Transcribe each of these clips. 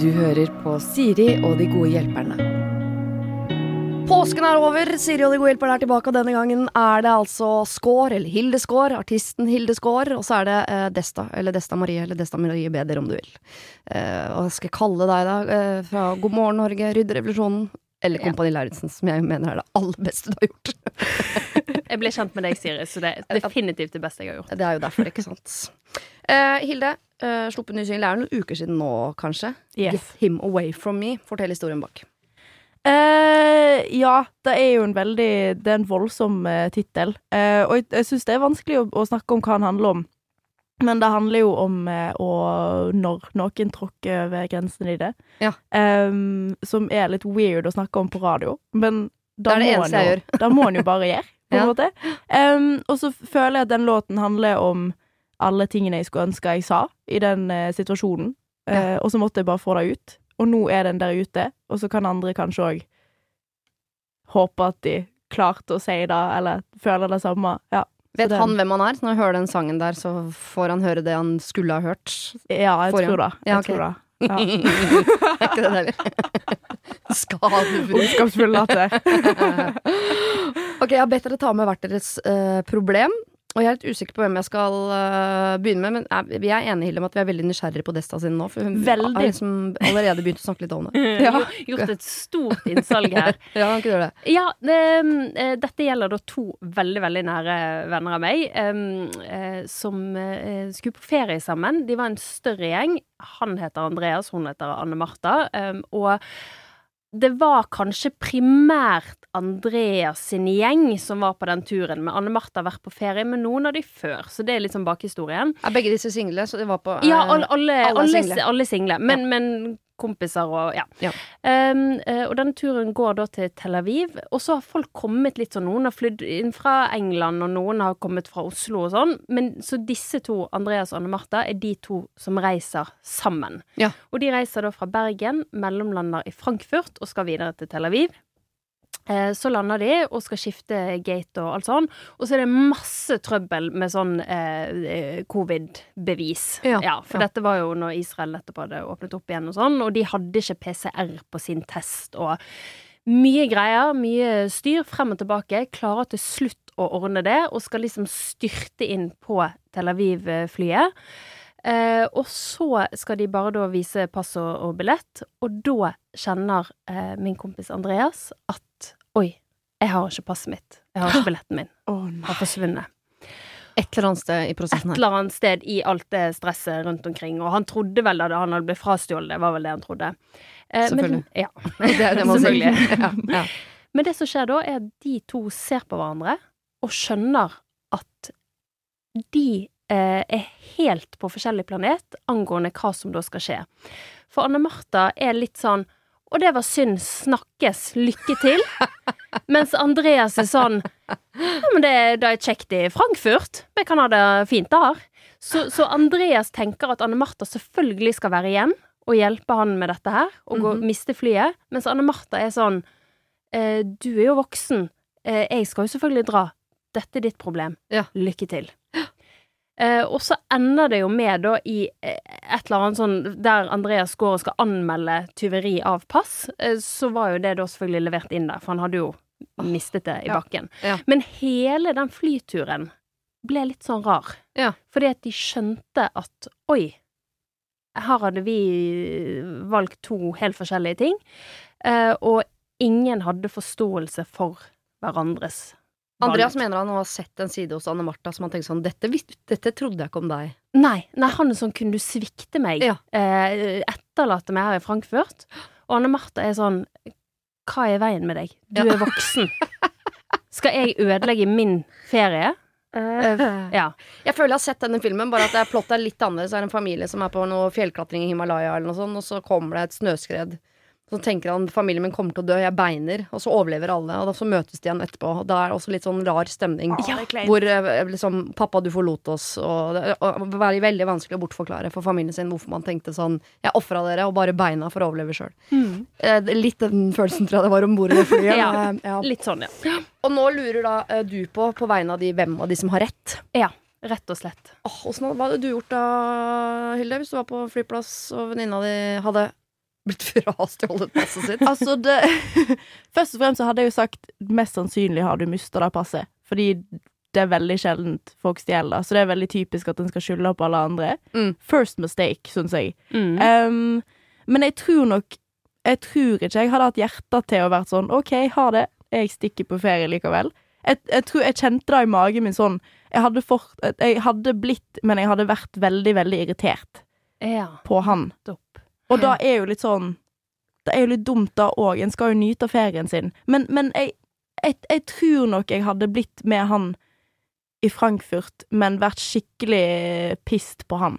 Du hører på Siri og de gode hjelperne. Påsken er over, Siri og de gode hjelperne er tilbake, og denne gangen er det altså Skaar, eller Hilde Skaar, artisten Hilde Skaar, og så er det eh, Desta, eller Desta Marie, eller Desta Marie Beder, om du vil. Eh, jeg skal kalle deg, da? Eh, fra God morgen Norge, Rydde revolusjonen, eller Kompani Lauritzen, som jeg mener er det aller beste du har gjort. Jeg ble kjent med deg, Siri, så det er definitivt det beste jeg har gjort. Det er jo derfor, ikke sant. Uh, Hilde, uh, sluppet ny singel. Det er noen uker siden nå, kanskje. Yes. Get Him Away From Me. Fortell historien bak. Uh, ja, det er jo en veldig Det er en voldsom uh, tittel. Eh, og jeg, jeg syns det er vanskelig å, å snakke om hva den handler om. Men det handler jo om eh, å når noen tråkker over grensen i det. Ja. Um, som er litt weird å snakke om på radio. Men Det er det må en jo- da må en jo bare gjøre, på en Ja. måte. Um, og så føler jeg at den låten handler om alle tingene jeg skulle ønske jeg sa i den uh, situasjonen. Eh, og så måtte jeg bare få det ut. Og nå er den der ute, og så kan andre kanskje òg håpe at de klarte å si det, eller føler det samme. Ja, Vet han hvem han er? Når han hører den sangen der, så får han høre det han skulle ha hørt. Ja, jeg Forrige. tror det. Jeg Ja, okay. tror det. Ja. er ikke det heller? Skadefri. Ondskapsfull latter. ok, jeg har bedt dere ta med hvert deres uh, problem. Og jeg er litt usikker på hvem jeg skal uh, begynne med, men vi er enige Hilde, om at vi er veldig nysgjerrige på Desta sin nå. For hun Veldig. har liksom allerede begynt å snakke litt om det. Ja. Gjort et stort innsalg her. Ja, kan ikke du gjøre det? Ja, det, eh, dette gjelder da to veldig, veldig nære venner av meg, um, som uh, skulle på ferie sammen. De var en større gjeng. Han heter Andreas, hun heter Anne Martha. Um, og det var kanskje primært Andreas sin gjeng som var på den turen, men Anne Martha har vært på ferie med noen av de før, så det er liksom bakhistorien. Er begge disse single? Så de var på Ja, eh, alle, alle, alle er alle, single. alle single. Men, men kompiser og ja. Ja. Um, og denne turen går da til Tel Aviv. Og så har folk kommet litt sånn. Noen har flydd inn fra England, og noen har kommet fra Oslo og sånn. Men så disse to, Andreas og Anne Martha, er de to som reiser sammen. Ja. Og de reiser da fra Bergen, mellomlander i Frankfurt og skal videre til Tel Aviv. Eh, Så lander de og skal skifte gate og alt sånn. Og så er det masse trøbbel med sånn eh, eh, covid-bevis. Ja, for ja. dette var jo når Israel nettopp hadde åpnet opp igjen og sånn, og de hadde ikke PCR på sin test og mye greier, mye styr frem og tilbake. Klarer til slutt å ordne det, og skal liksom styrte inn på Tel Aviv-flyet. Eh, og så skal de bare da vise pass og, og billett, og da kjenner eh, min kompis Andreas at oi, jeg har ikke passet mitt. Jeg har ikke billetten min. Oh. Har forsvunnet. Et eller annet sted i prosessen her. Et eller annet sted i alt det stresset rundt omkring. Og han trodde vel da han hadde blitt frastjålet, det var vel det han trodde. Eh, Selvfølgelig. Men, ja. Det det. Selvfølgelig. Ja, ja. Men det som skjer da, er at de to ser på hverandre og skjønner at de eh, er helt på forskjellig planet angående hva som da skal skje. For Anne Martha er litt sånn og det var synd, snakkes, lykke til. Mens Andreas er sånn Ja, men det, det er kjekt i Frankfurt. Vi kan ha det fint der. Så, så Andreas tenker at Anne Martha selvfølgelig skal være igjen og hjelpe han med dette her, og gå, Mhm. miste flyet. Mens Anne Martha er sånn eh, Du er jo voksen. Eh, jeg skal jo selvfølgelig dra. Dette er ditt problem. Ja. Lykke til. Eh, og så ender det jo med da i eh, et eller annet sånn der Andreas går og skal anmelde tyveri av pass, eh, så var jo det da selvfølgelig levert inn der, for han hadde jo mistet det i ja. bakken. Ja. Men hele den flyturen ble litt sånn rar. Ja. Fordi at de skjønte at oi, her hadde vi valgt to helt forskjellige ting, eh, og ingen hadde forståelse for hverandres. Andreas mener han har sett en side hos Anne Martha som han tenker sånn dette, dette trodde jeg ikke om deg. Nei, nei, han er sånn Kunne du svikte meg? Ja. Eh, etterlate meg her i Frankfurt? Og Anne Martha er sånn Hva er veien med deg? Du Ja. er voksen. Skal jeg ødelegge min ferie? Uh, ja. Jeg føler jeg har sett denne filmen, bare at plottet er litt annerledes. Det er en familie som er på noe fjellklatring i Himalaya, eller noe sånt, og så kommer det et snøskred. Så tenker han familien min kommer til å dø, jeg beiner, og så overlever alle. Og så møtes de igjen etterpå. Og da er det også litt sånn rar stemning. Ja, det. Hvor eh, liksom 'Pappa, du forlot oss', og det er veldig vanskelig å bortforklare for familien sin hvorfor man tenkte sånn 'Jeg ofra dere, og bare beina for å overleve sjøl'. Mm. Eh, litt den følelsen tror jeg det var om bord i det flyet. Ja. Eh, ja. Litt sånn, ja. Og nå lurer da eh, du på, på vegne av de hvem av de som har rett. Ja. Rett og slett. Åh, hva hadde du gjort da, Hilde, hvis du var på flyplass og venninna di hadde blitt frastjålet passet sitt? Altså, det Først og fremst så hadde jeg jo sagt mest sannsynlig har du mista det passet. Fordi det er veldig sjeldent folk stjeler. Så det er veldig typisk at en skal skylde på alle andre. Mm. First mistake, syns jeg. Mm. Um, men jeg tror nok Jeg tror ikke jeg hadde hatt hjerte til å vært sånn OK, ha det. Jeg stikker på ferie likevel. Jeg, jeg tror jeg kjente det i magen min sånn Jeg hadde, fort, jeg hadde blitt, men jeg hadde vært veldig, veldig irritert ja, på han. topp. Og da er jo litt sånn Det er jo litt dumt da òg. En skal jo nyte av ferien sin. Men, men jeg, jeg, jeg tror nok jeg hadde blitt med han i Frankfurt, men vært skikkelig pissed på han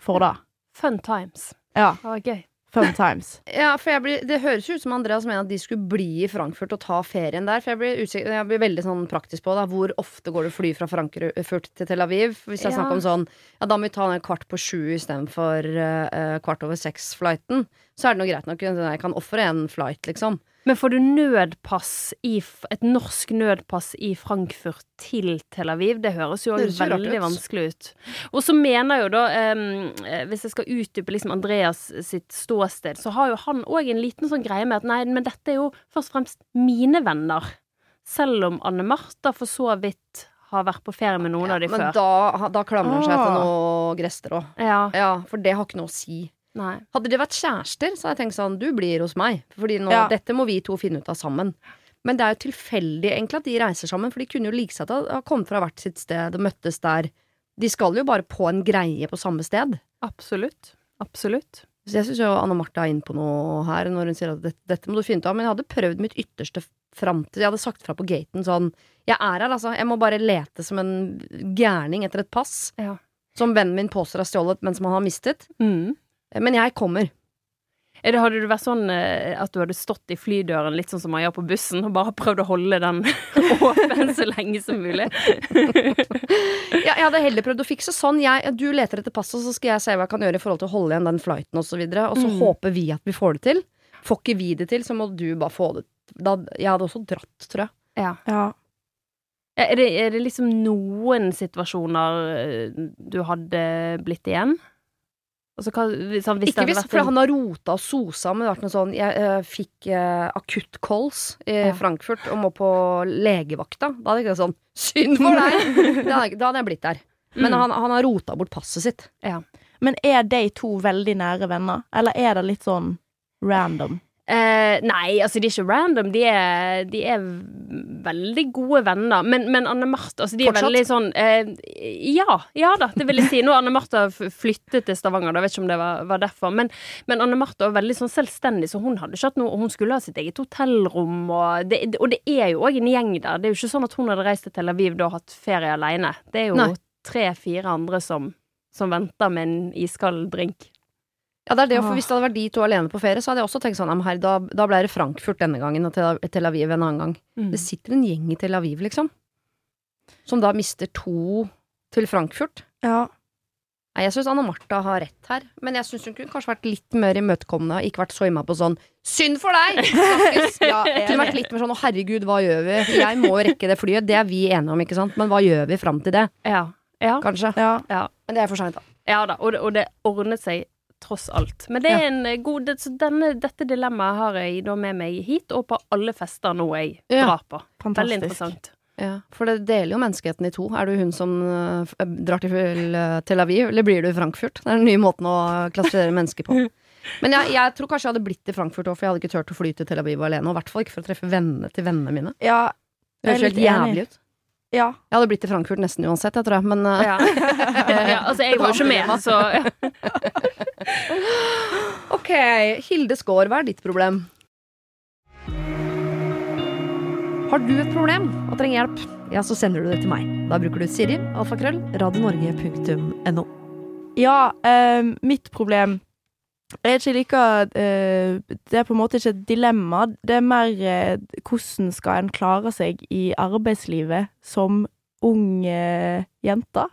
for det. Fun times. Ja. Det var gøy. Fun times. Ja, for jeg blir, Det høres jo ut som Andreas mener at de skulle bli i Frankfurt og ta ferien der. For jeg blir, usikker, jeg blir veldig sånn praktisk på da. Hvor ofte går det fly fra Frankfurt til Tel Aviv? Hvis jeg Ja. snakker om sånn Ja, da må vi ta den kvart på sju istedenfor uh, kvart over seks-flighten. Så er det noe greit nok. Jeg kan ofre en flight, liksom. Men får du nødpass i et norsk nødpass i Frankfurt til Tel Aviv? Det høres jo Det veldig vanskelig ut. Og så mener jo da, eh, hvis jeg skal utdype liksom Andreas sitt ståsted, så har jo han òg en liten sånn greie med at nei, men dette er jo først og fremst mine venner. Selv om Anne Martha for så vidt har vært på ferie med noen Ja, av de men før. da, da klamrer han seg til Ah. noe gresstrå. Ja, Ja, for det har ikke noe å si. Nei. Hadde de vært kjærester, så hadde jeg tenkt sånn Du blir hos meg. Fordi nå, Ja. dette må vi to finne ut av sammen. Men det er jo tilfeldig egentlig at de reiser sammen, for de kunne jo like seg til å ha kommet fra hvert sitt sted og møttes der. De skal jo bare på en greie på samme sted. Absolutt. Absolutt. Så jeg syns jo Anna Martha er inne på noe her når hun sier at dette, dette må du finne ut av. Men jeg hadde prøvd mitt ytterste fram til Jeg hadde sagt fra på gaten sånn Jeg er her, altså. Jeg må bare lete som en gærning etter et pass. Ja. Som vennen min påstår er stjålet, men som han har mistet. Mm. Men jeg kommer. Eller hadde du vært sånn eh, at du hadde stått i flydøren litt sånn som man gjør på bussen, og bare prøvd å holde den åpen så lenge som mulig? Ja, jeg hadde heller prøvd å fikse sånn. Jeg, du leter etter passet, så skal jeg se hva jeg kan gjøre i forhold til å holde igjen den flighten osv. Og, så og så Mm. håper vi at vi får det til. Får ikke vi det til, så må du bare få det da, Jeg hadde også dratt, tror jeg. Ja. Ja. Er det, er det liksom noen situasjoner eh, du hadde blitt igjen? Altså, hva, hvis, Ikke hvis, for en- han har rota og sosa, men det har vært noe sånn Jeg uh, fikk uh, calls i Ja. Frankfurt og må på legevakta. Da hadde jeg ikke sånn Synd for deg! da, hadde, jeg- blitt der. Men Mm. han, han har rota bort passet sitt. Men er de to veldig nære venner, eller er det litt sånn random? Eh, nei, altså de er ikke random. De er, de er veldig gode venner. Men, men Anne Martha altså, de er veldig sånn uh, Ja, ja da, det vil jeg si. Nå har Anne Martha f- flyttet til Stavanger, da vet ikke om det var, var derfor. Men, men Anne Martha var veldig sånn selvstendig, så hun hadde ikke hatt noe Hun skulle ha sitt eget hotellrom, og det, og det er jo òg en gjeng der. Det er jo ikke sånn at hun hadde reist til Tel Aviv da og hatt ferie alene. Det er jo tre-fire andre som, som venter med en iskald drink. Ja, det er det, for Hvis det hadde vært de to alene på ferie, så hadde jeg også tenkt sånn her, da, da ble det Frankfurt denne gangen og Tel Aviv en annen gang. Mm. Det sitter en gjeng i Tel Aviv, liksom. Som da mister to til Frankfurt. Ja. Nei, Jeg syns Anna Martha har rett her, men jeg syns hun kunne kanskje vært litt mer imøtekommende og ikke vært så imma på sånn Synd for deg! Ja, Kunne vært litt mer sånn å herregud, hva gjør vi? Jeg må rekke det flyet, det er vi enige om, ikke sant? Men hva gjør vi fram til det? Ja. Ja. Kanskje. ja. ja. Men det er for seint, da. Ja da, og det, og det ordnet seg tross alt. Men det er en eh, god det, så denne, Dette dilemmaet har jeg da med meg hit, og på alle fester nå jeg Ja. drar på. Veldig interessant. Ja, For det deler jo menneskeheten i to. Er du hun som øh, drar til Tel Aviv, eller blir du i Frankfurt? Det er den nye måten å klassifisere mennesker på. Men jeg, jeg tror kanskje jeg hadde blitt i Frankfurt òg, for jeg hadde ikke turt å fly til Tel Aviv alene. Og i hvert fall ikke for å treffe vennene til vennene mine. Ja. Det høres helt jævlig ut. Ja. Jeg hadde blitt i Frankfurt nesten uansett, jeg tror jeg. Men uh, Ja. ja, altså, jeg var jo ikke med, så ok, Hilde Skaar, hva er ditt problem? Har du et problem og trenger hjelp, ja, så sender du det til meg. Da bruker du Siri, alfakrøll, radionorge.no. Ja, eh, mitt problem er ikke like eh, Det er på en måte ikke et dilemma. Det er mer eh, hvordan skal en klare seg i arbeidslivet som ung eh, jente.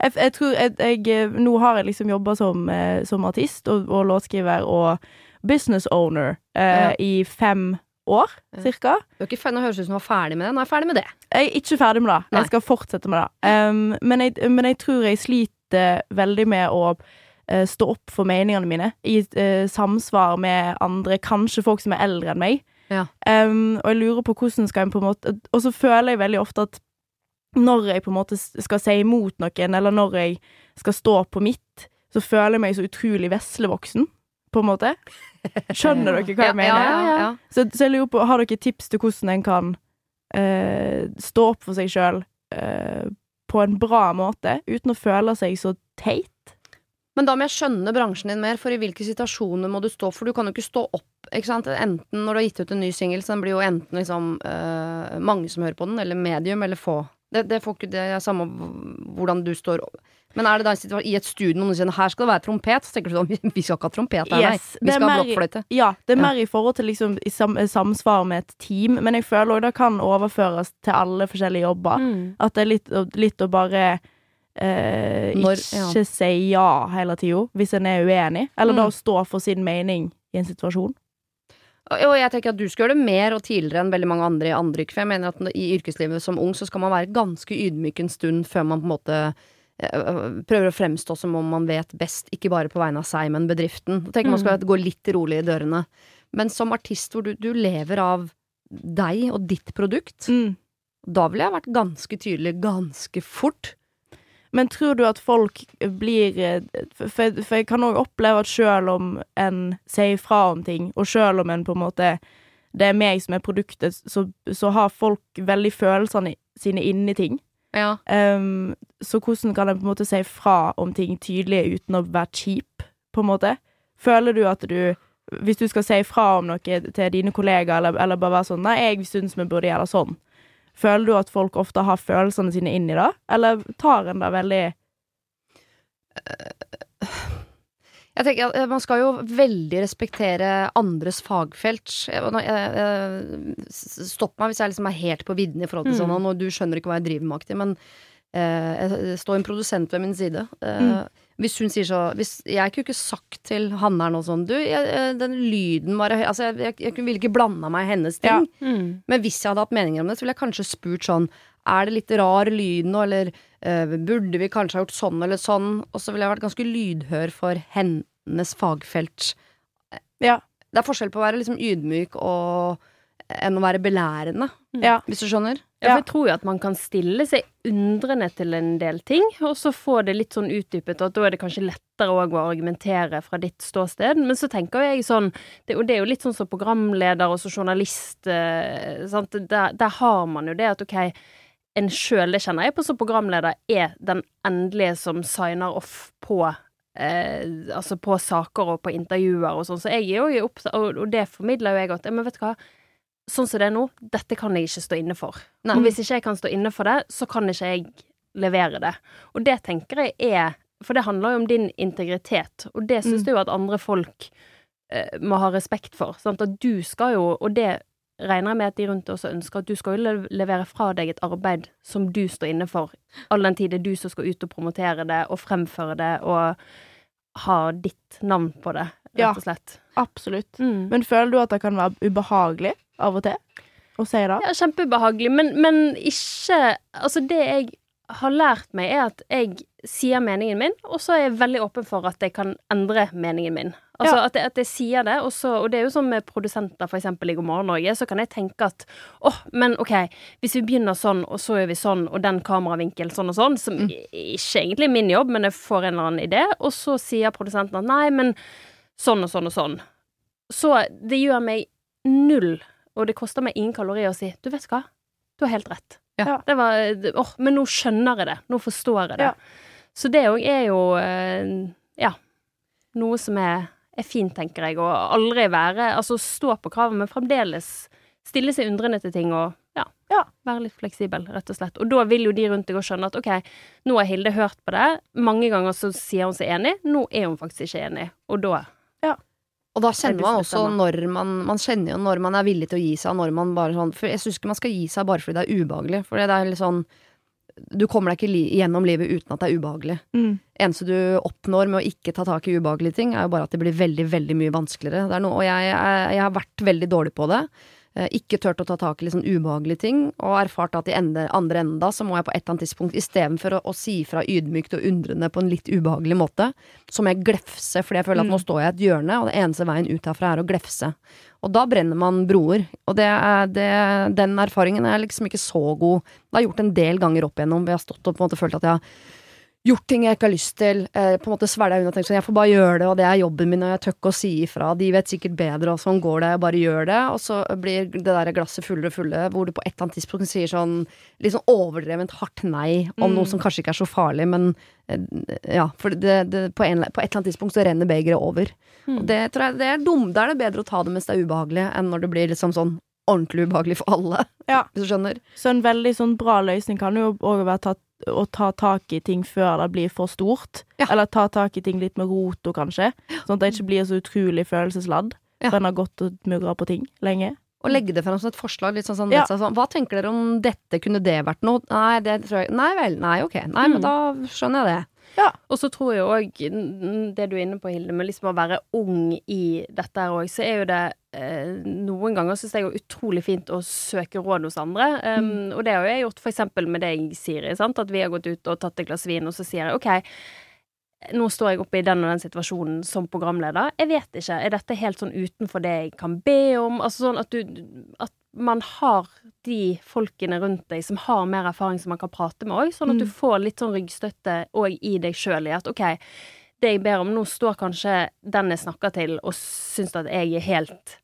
Jeg, jeg tror jeg, jeg, Nå har jeg liksom jobba som, som artist og, og låtskriver og business owner eh, Ja. i fem år, Ja. cirka. Du er ikke ferdig, Nå høres ut som du var ferdig med det. Nå er jeg ferdig med det. Jeg er ikke ferdig med det. Nei. Jeg skal fortsette med det. Um, men, jeg, men jeg tror jeg sliter veldig med å stå opp for meningene mine i eh, samsvar med andre, kanskje folk som er eldre enn meg. Ja. Um, og jeg lurer på hvordan skal jeg på en måte Og så føler jeg veldig ofte at når jeg på en måte skal si imot noen, eller når jeg skal stå på mitt, så føler jeg meg så utrolig veslevoksen, på en måte. Skjønner dere hva jeg mener? Ja, ja, ja. Så, så jeg lurer på, har dere tips til hvordan en kan uh, stå opp for seg sjøl på en bra måte, uten å føle seg så teit? Men da må jeg skjønne bransjen din mer, for i hvilke situasjoner må du stå? For du kan jo ikke stå opp, ikke sant. Enten når du har gitt ut en ny singel, så den blir jo enten liksom eh, mange som hører på den, eller medium, eller få. Det, det får ikke det er samme hvordan du står. Men er det da en situasjon- i et studio noen sier her skal det være trompet, så tenker du sånn vi skal ikke ha trompet her, Yes, nei. Vi skal ha blokkfløyte. Ja, det er Ja. mer i forhold til liksom i sam, samsvar med et team, men jeg føler òg det kan overføres til alle forskjellige jobber. Mm. At det er litt, litt å bare eh, Når- ikke si ja hele tida, hvis en er uenig. Eller Mm. da stå for sin mening i en situasjon. Og jeg tenker at du skal gjøre det mer og tidligere enn veldig mange andre i andre yrker. For jeg mener at i yrkeslivet som ung så skal man være ganske ydmyk en stund før man på en måte eh, prøver å fremstå som om man vet best, ikke bare på vegne av seg, men bedriften. Jeg tenker man skal gå litt rolig i dørene. Men som artist hvor du, du lever av deg og ditt produkt, Mm. da ville jeg vært ganske tydelig ganske fort. Men tror du at folk blir eh, For, for jeg kan òg oppleve at sjøl om en sier fra om ting, og sjøl om en på en måte Det er meg som er produktet, så, så har folk veldig følelsene sine inni ting. Ja. Um, så hvordan kan en på en måte si fra om ting tydelig uten å være kjip, på en måte? Føler du at du Hvis du skal si fra om noe til dine kollegaer, eller, eller bare være sånn Nei, jeg syns vi burde gjøre sånn. Føler du at folk ofte har følelsene sine inni i det, eller tar en det veldig Jeg tenker at eh, Man skal jo veldig respektere andres fagfelt. Stopp meg hvis jeg liksom er helt på vidden i forhold til Mm. sånn, og du skjønner ikke hva jeg driver med aktig, men det jeg står en produsent ved min side. Eh, Mm. Hvis hun sier så hvis, Jeg kunne ikke sagt til Hanne her nå sånn Du, jeg, eh, den lyden var høy Altså, jeg, jeg, jeg ville ikke blanda meg i hennes ting. Ja. Mm. Men hvis jeg hadde hatt meninger om det, så ville jeg kanskje spurt sånn Er det litt rar lyd nå, eller uh, burde vi kanskje ha gjort sånn eller sånn? Og så ville jeg vært ganske lydhør for hennes fagfelt. Ja. Det er forskjell på å være liksom ydmyk og enn å være belærende, Ja. hvis du skjønner? Ja, for jeg tror jo at man kan stille seg undrende til en del ting, og så få det litt sånn utdypet, og at da er det kanskje lettere òg å argumentere fra ditt ståsted. Men så tenker jeg sånn det, Og det er jo litt sånn som programleder og så journalist, eh, sant. Der, der har man jo det at ok, en sjøl, det kjenner jeg på som programleder, er den endelige som signer off på Eh, altså på saker og på intervjuer og sånn, så jeg er jo opptatt og, og det formidler jo jeg at Men vet du hva, sånn som det er nå, dette kan jeg ikke stå inne for. Nei. Og hvis ikke jeg kan stå inne for det, så kan ikke jeg levere det. Og det tenker jeg er For det handler jo om din integritet, og det syns Mm. du jo at andre folk eh, må ha respekt for. Sant? At du skal jo, og det regner jeg med at de rundt deg også ønsker, at du skal jo levere fra deg et arbeid som du står inne for, all den tid det er du som skal ut og promotere det og fremføre det og ha ditt navn på det, Ja. rett og slett. Absolutt. Mm. Men føler du at det kan være ubehagelig av og til å si det? Ja, kjempebehagelig. men, men ikke Altså, det jeg har lært meg, er at jeg sier meningen min, og så er jeg veldig åpen for at jeg kan endre meningen min. Altså Ja. at, jeg, at jeg sier det, og, så, og det er jo sånn med produsenter, eksempel i God morgen Norge, så kan jeg tenke at åh, men OK, hvis vi begynner sånn, og så gjør vi sånn, og den kameravinkelen sånn og sånn, som mm. ikke egentlig er min jobb, men jeg får en eller annen idé, og så sier produsenten at nei, men sånn og sånn og sånn. Så det gjør meg null, og det koster meg ingen kalorier å si du vet hva, du har helt rett. Ja. Det var oh, men nå skjønner jeg det. Nå forstår jeg det. Ja. Så det òg er jo eh, ja, noe som er, er fint, tenker jeg, og aldri være Altså stå på kravet, men fremdeles stille seg undrende til ting og ja, Ja. være litt fleksibel, rett og slett. Og da vil jo de rundt deg også skjønne at OK, nå har Hilde hørt på det, mange ganger så sier hun seg enig, nå er hun faktisk ikke enig, og da Og da kjenner er man også når man Man kjenner jo når man er villig til å gi seg, når man bare sånn For jeg syns ikke man skal gi seg bare fordi det er ubehagelig. For det er litt sånn Du kommer deg ikke li gjennom livet uten at det er ubehagelig. Mm. eneste du oppnår med å ikke ta tak i ubehagelige ting, er jo bare at det blir veldig, veldig mye vanskeligere. Er noe, og jeg, jeg, jeg har vært veldig dårlig på det. Eh, ikke turt å ta tak i litt sånn ubehagelige ting, og erfart at i ende, andre enden da, så må jeg på et eller annet tidspunkt, istedenfor å, å si fra ydmykt og undrende på en litt ubehagelig måte, så må jeg glefse, fordi jeg føler at nå står jeg i et hjørne, og det eneste veien ut herfra er å glefse. Og da brenner man broer. Og det er, det, den erfaringen er liksom ikke så god. Det har jeg gjort en del ganger opp igjennom, hvor jeg har stått og på en måte følt at jeg har gjort ting jeg ikke har lyst til, eh, på en måte svelga unna og tenkt sånn, jeg får bare gjøre det, og det er jobben min, og jeg tør ikke å si ifra, de vet sikkert bedre, og sånn går det, jeg bare gjør det, og så blir det der glasset fullere og fulle, hvor du på et eller annet tidspunkt sier sånn litt sånn overdrevent hardt nei om Mm. noe som kanskje ikke er så farlig, men eh, ja, for det, det, på, en, på et eller annet tidspunkt så renner begeret over. Og det tror jeg det er dum, da er det bedre å ta det mens det er ubehagelig, enn når det blir liksom sånn ordentlig ubehagelig for alle, Ja. hvis du skjønner. Så en veldig sånn bra løsning kan jo òg være tatt, å ta tak i ting før det blir for stort. Ja. Eller ta tak i ting litt med roto, kanskje. Sånn at det ikke blir så utrolig følelsesladd. For en har gått og murra på ting lenge. Og legge det frem som et forslag. Litt sånn, sånn, Ja. sånn, Hva tenker dere om dette? Kunne det vært noe? Nei, det tror jeg Nei vel. Nei, ok. Nei, Mm. men da skjønner jeg det. Og så tror jeg òg, det du er inne på, Hilde, med liksom å være ung i dette her òg, så er jo det eh, Noen ganger syns jeg det er utrolig fint å søke råd hos andre. Um, Og det har jeg gjort eksempel med deg, Siri. Sant? At vi har gått ut og tatt et glass vin, og så sier jeg OK. Nå står jeg oppe i den og den situasjonen som programleder. Jeg vet ikke. Er dette helt sånn utenfor det jeg kan be om? Altså sånn at du At man har de folkene rundt deg som har mer erfaring som man kan prate med òg, sånn at du Mm. får litt sånn ryggstøtte òg i deg sjøl i at OK, det jeg ber om nå, står kanskje den jeg snakker til og syns at jeg er helt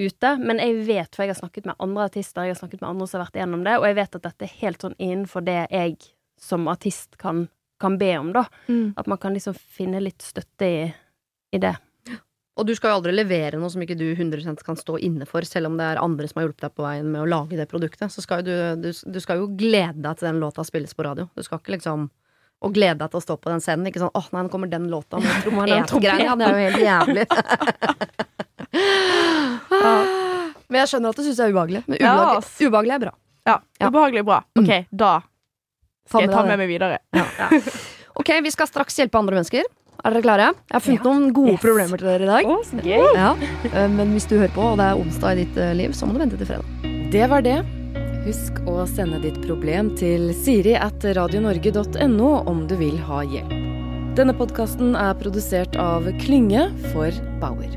ute, men jeg vet, for jeg har snakket med andre artister, jeg har snakket med andre som har vært igjennom det, og jeg vet at dette er helt sånn innenfor det jeg som artist kan, kan be om, da. At man kan liksom finne litt støtte i, i det. Og du skal jo aldri levere noe som ikke du 100 kan stå inne for, selv om det er andre som har hjulpet deg på veien med å lage det produktet. Så skal jo du, du, du skal jo glede deg til den låta spilles på radio. Du skal ikke liksom og glede deg til å stå på den scenen. Ikke sånn 'åh, nei, nå kommer den låta', med trompetgreier. Ja, det er jo helt jævlig. Men jeg skjønner at du syns det er ubehagelig. Men Ja, ubehagelig, ass. ubehagelig er bra. Ja. Ja. Ubehagelig bra. Mm. OK, da skal jeg ta med meg videre. Ok, vi skal straks hjelpe andre mennesker. Er dere klare? Jeg har funnet noen gode Yes. problemer til dere i dag. Oh, gøy! Ja. eh, Men hvis du hører på, og det er onsdag i ditt eh, liv, så må du vente til fredag. Det var det. Husk å sende ditt problem til siri at radionorge.no om du vil ha hjelp. Denne podkasten er produsert av Klynge for Bauer.